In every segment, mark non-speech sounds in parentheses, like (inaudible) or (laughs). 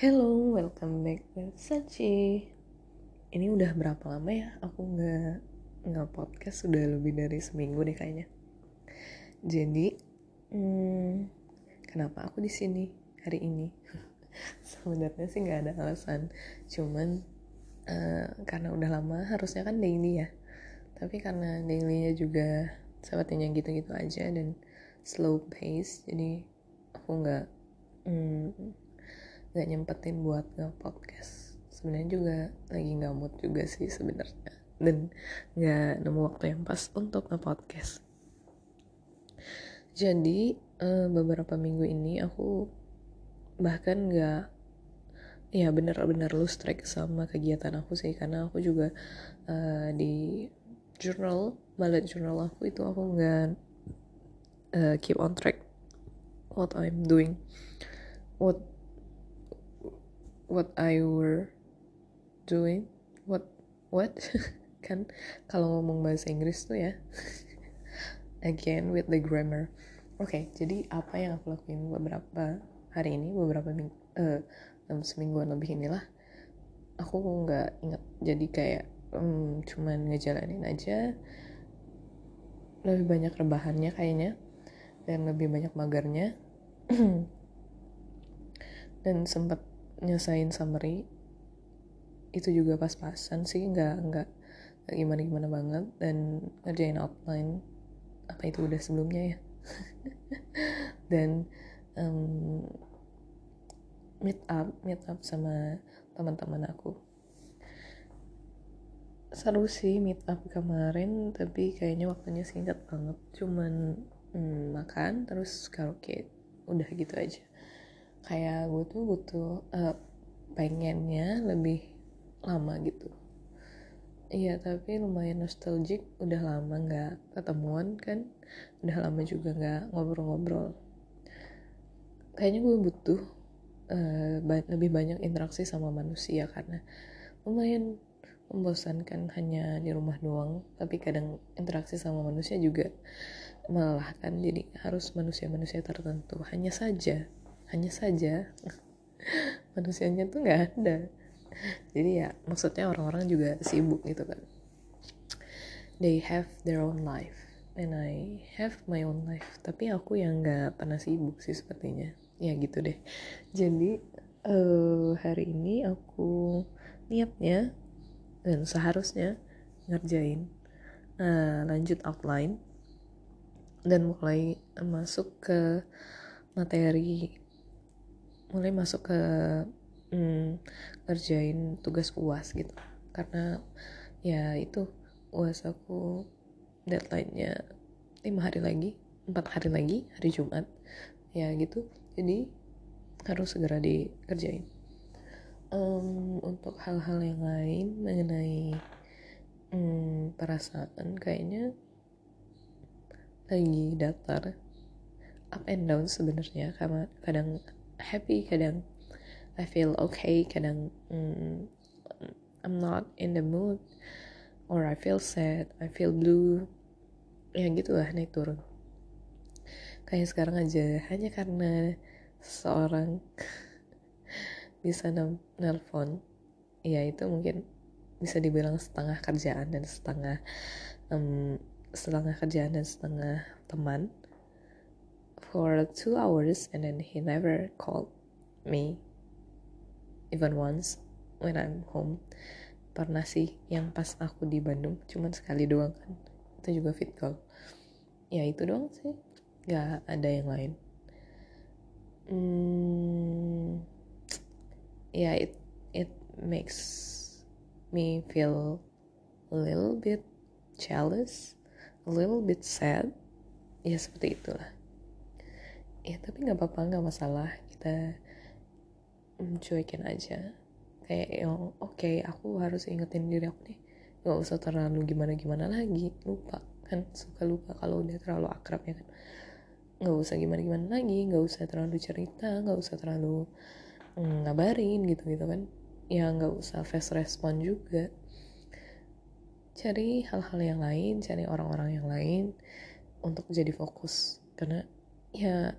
Hello, welcome back with Sachi. Ini udah berapa lama ya aku nggak nggak podcast sudah lebih dari seminggu deh kayaknya. Jadi, hmm, kenapa aku di sini hari ini? (laughs) Sebenarnya sih nggak ada alasan, cuman uh, karena udah lama harusnya kan daily ya. Tapi karena dailynya juga sepertinya gitu-gitu aja dan slow pace, jadi aku nggak hmm, nggak nyempetin buat nge-podcast. Sebenarnya juga lagi nggak mood juga sih sebenarnya. Dan nggak nemu waktu yang pas untuk nge-podcast. Jadi uh, beberapa minggu ini aku bahkan nggak ya bener-bener lose track sama kegiatan aku sih. Karena aku juga uh, di journal bullet journal aku itu aku nggak uh, keep on track what I'm doing. What what I were doing. What what? (laughs) Kan? Kalau ngomong bahasa Inggris tuh ya. (laughs) Again with the grammar. Oke okay, jadi apa yang aku lakuin beberapa hari ini beberapa minggu uh, semingguan lebih inilah aku nggak inget jadi kayak um, cuman ngejalanin aja. Lebih banyak rebahannya kayaknya dan lebih banyak magarnya (clears throat) dan sempat nyesain summary itu juga pas-pasan sih nggak nggak gimana gimana banget dan ngerjain outline apa itu udah sebelumnya ya. (laughs) Dan um, meet up meet up sama teman-teman aku. Seru sih meet up kemarin tapi kayaknya waktunya singkat banget. Cuman hmm, makan terus karaoke udah gitu aja kayak gue tuh butuh uh, pengennya lebih lama gitu. Iya tapi lumayan nostalgic udah lama nggak ketemuan kan udah lama juga nggak ngobrol-ngobrol. Kayaknya gue butuh uh, ba lebih banyak interaksi sama manusia karena lumayan membosankan hanya di rumah doang tapi kadang interaksi sama manusia juga melelahkan. Jadi harus manusia-manusia tertentu hanya saja hanya saja (laughs) manusianya tuh nggak ada. Jadi ya maksudnya orang-orang juga sibuk gitu kan. They have their own life and I have my own life. Tapi aku yang nggak pernah sibuk sih sepertinya. Ya gitu deh. Jadi uh, hari ini aku niatnya dan seharusnya ngerjain uh, lanjut outline dan mulai masuk ke materi mulai masuk ke hmm, ngerjain tugas uas gitu. Karena ya itu uas aku deadline-nya lima hari lagi empat hari lagi hari Jumat. Ya gitu. Jadi harus segera dikerjain. Um, untuk hal-hal yang lain mengenai um, perasaan kayaknya lagi datar up and down sebenarnya. Karena kadang happy kadang. I feel okay kadang mm, I'm not in the mood or I feel sad I feel blue. Ya gitu lah naik turun. Kayak sekarang aja hanya karena seorang (laughs) bisa nelpon. Ya itu mungkin bisa dibilang setengah kerjaan dan setengah um, setengah kerjaan dan setengah teman for two hours and then he never called me even once when I'm home. Pernah sih yang pas aku di Bandung cuman sekali doang kan. Itu juga fit call ya itu doang sih. Gak ada yang lain. Hmm, ya yeah, it it makes me feel a little bit jealous a little bit sad. Ya seperti itulah ya tapi nggak apa-apa nggak masalah. Kita mencuekin aja. Kayak yang oke okay, aku harus ingetin diri aku nih. Nggak usah terlalu gimana gimana lagi. Lupa kan? Suka lupa kalau udah terlalu akrab ya kan? Nggak usah gimana gimana lagi. Nggak usah terlalu cerita nggak usah terlalu mm, ngabarin gitu gitu kan? Ya nggak usah fast respon juga. Cari hal-hal yang lain cari orang-orang yang lain untuk jadi fokus. Karena ya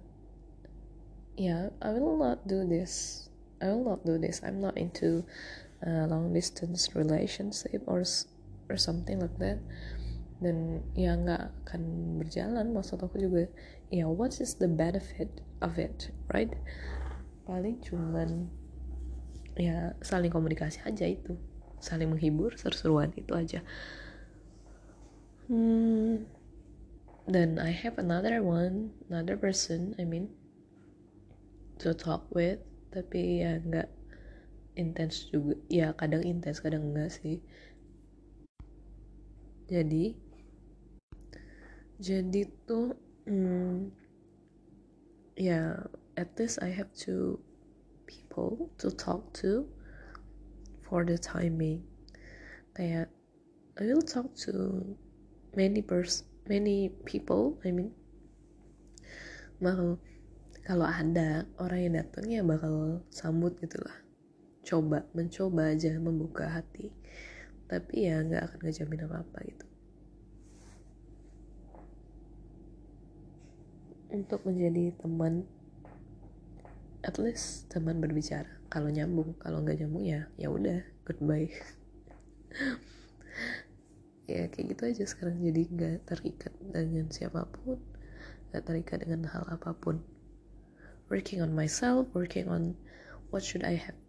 yeah, I will not do this. I will not do this. I'm not into uh, long distance relationship or or something like that. Dan ya nggak akan berjalan. Maksud aku juga ya what is the benefit of it right? Paling cuman ya saling komunikasi aja itu. Saling menghibur seru-seruan itu aja. Hmm, dan I have another one another person I mean to talk with tapi ya nggak intens juga. Ya kadang intens kadang enggak sih. Jadi jadi tuh hmm, ya yeah, at least I have two people to talk to for the timing. Kayak I will talk to many pers many people I mean bakal kalau ada orang yang datang ya bakal sambut gitulah coba mencoba aja membuka hati. Tapi ya nggak akan ngejamin apa apa gitu. Untuk menjadi teman at least teman berbicara. Kalau nyambung kalau nggak nyambung ya ya udah goodbye. (laughs) Ya kayak gitu aja sekarang. Jadi nggak terikat dengan siapa pun nggak terikat dengan hal apa pun working on myself working on what should I have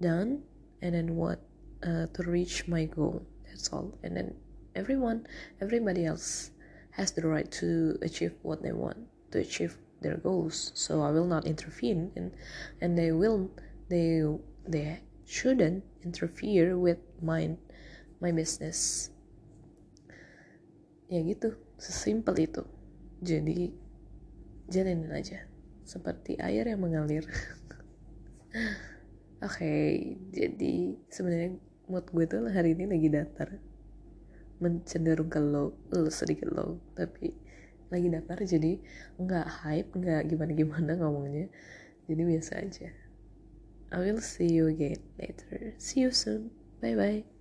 done and then what uh, to reach my goal. That's all. And then everyone everybody else has the right to achieve what they want to achieve their goals. So i will not intervene and and they will they they shouldn't interfere with my my business. Ya gitu. Sesimpel itu. Jadi jalanin aja seperti air yang mengalir. (laughs) Oke okay, jadi sebenarnya mood gue tuh hari ini lagi datar. Mencenderung ke low, low sedikit low tapi lagi daftar jadi nggak hype nggak gimana gimana (laughs) ngomongnya. Jadi biasa aja. I will see you again later. See you soon. Bye bye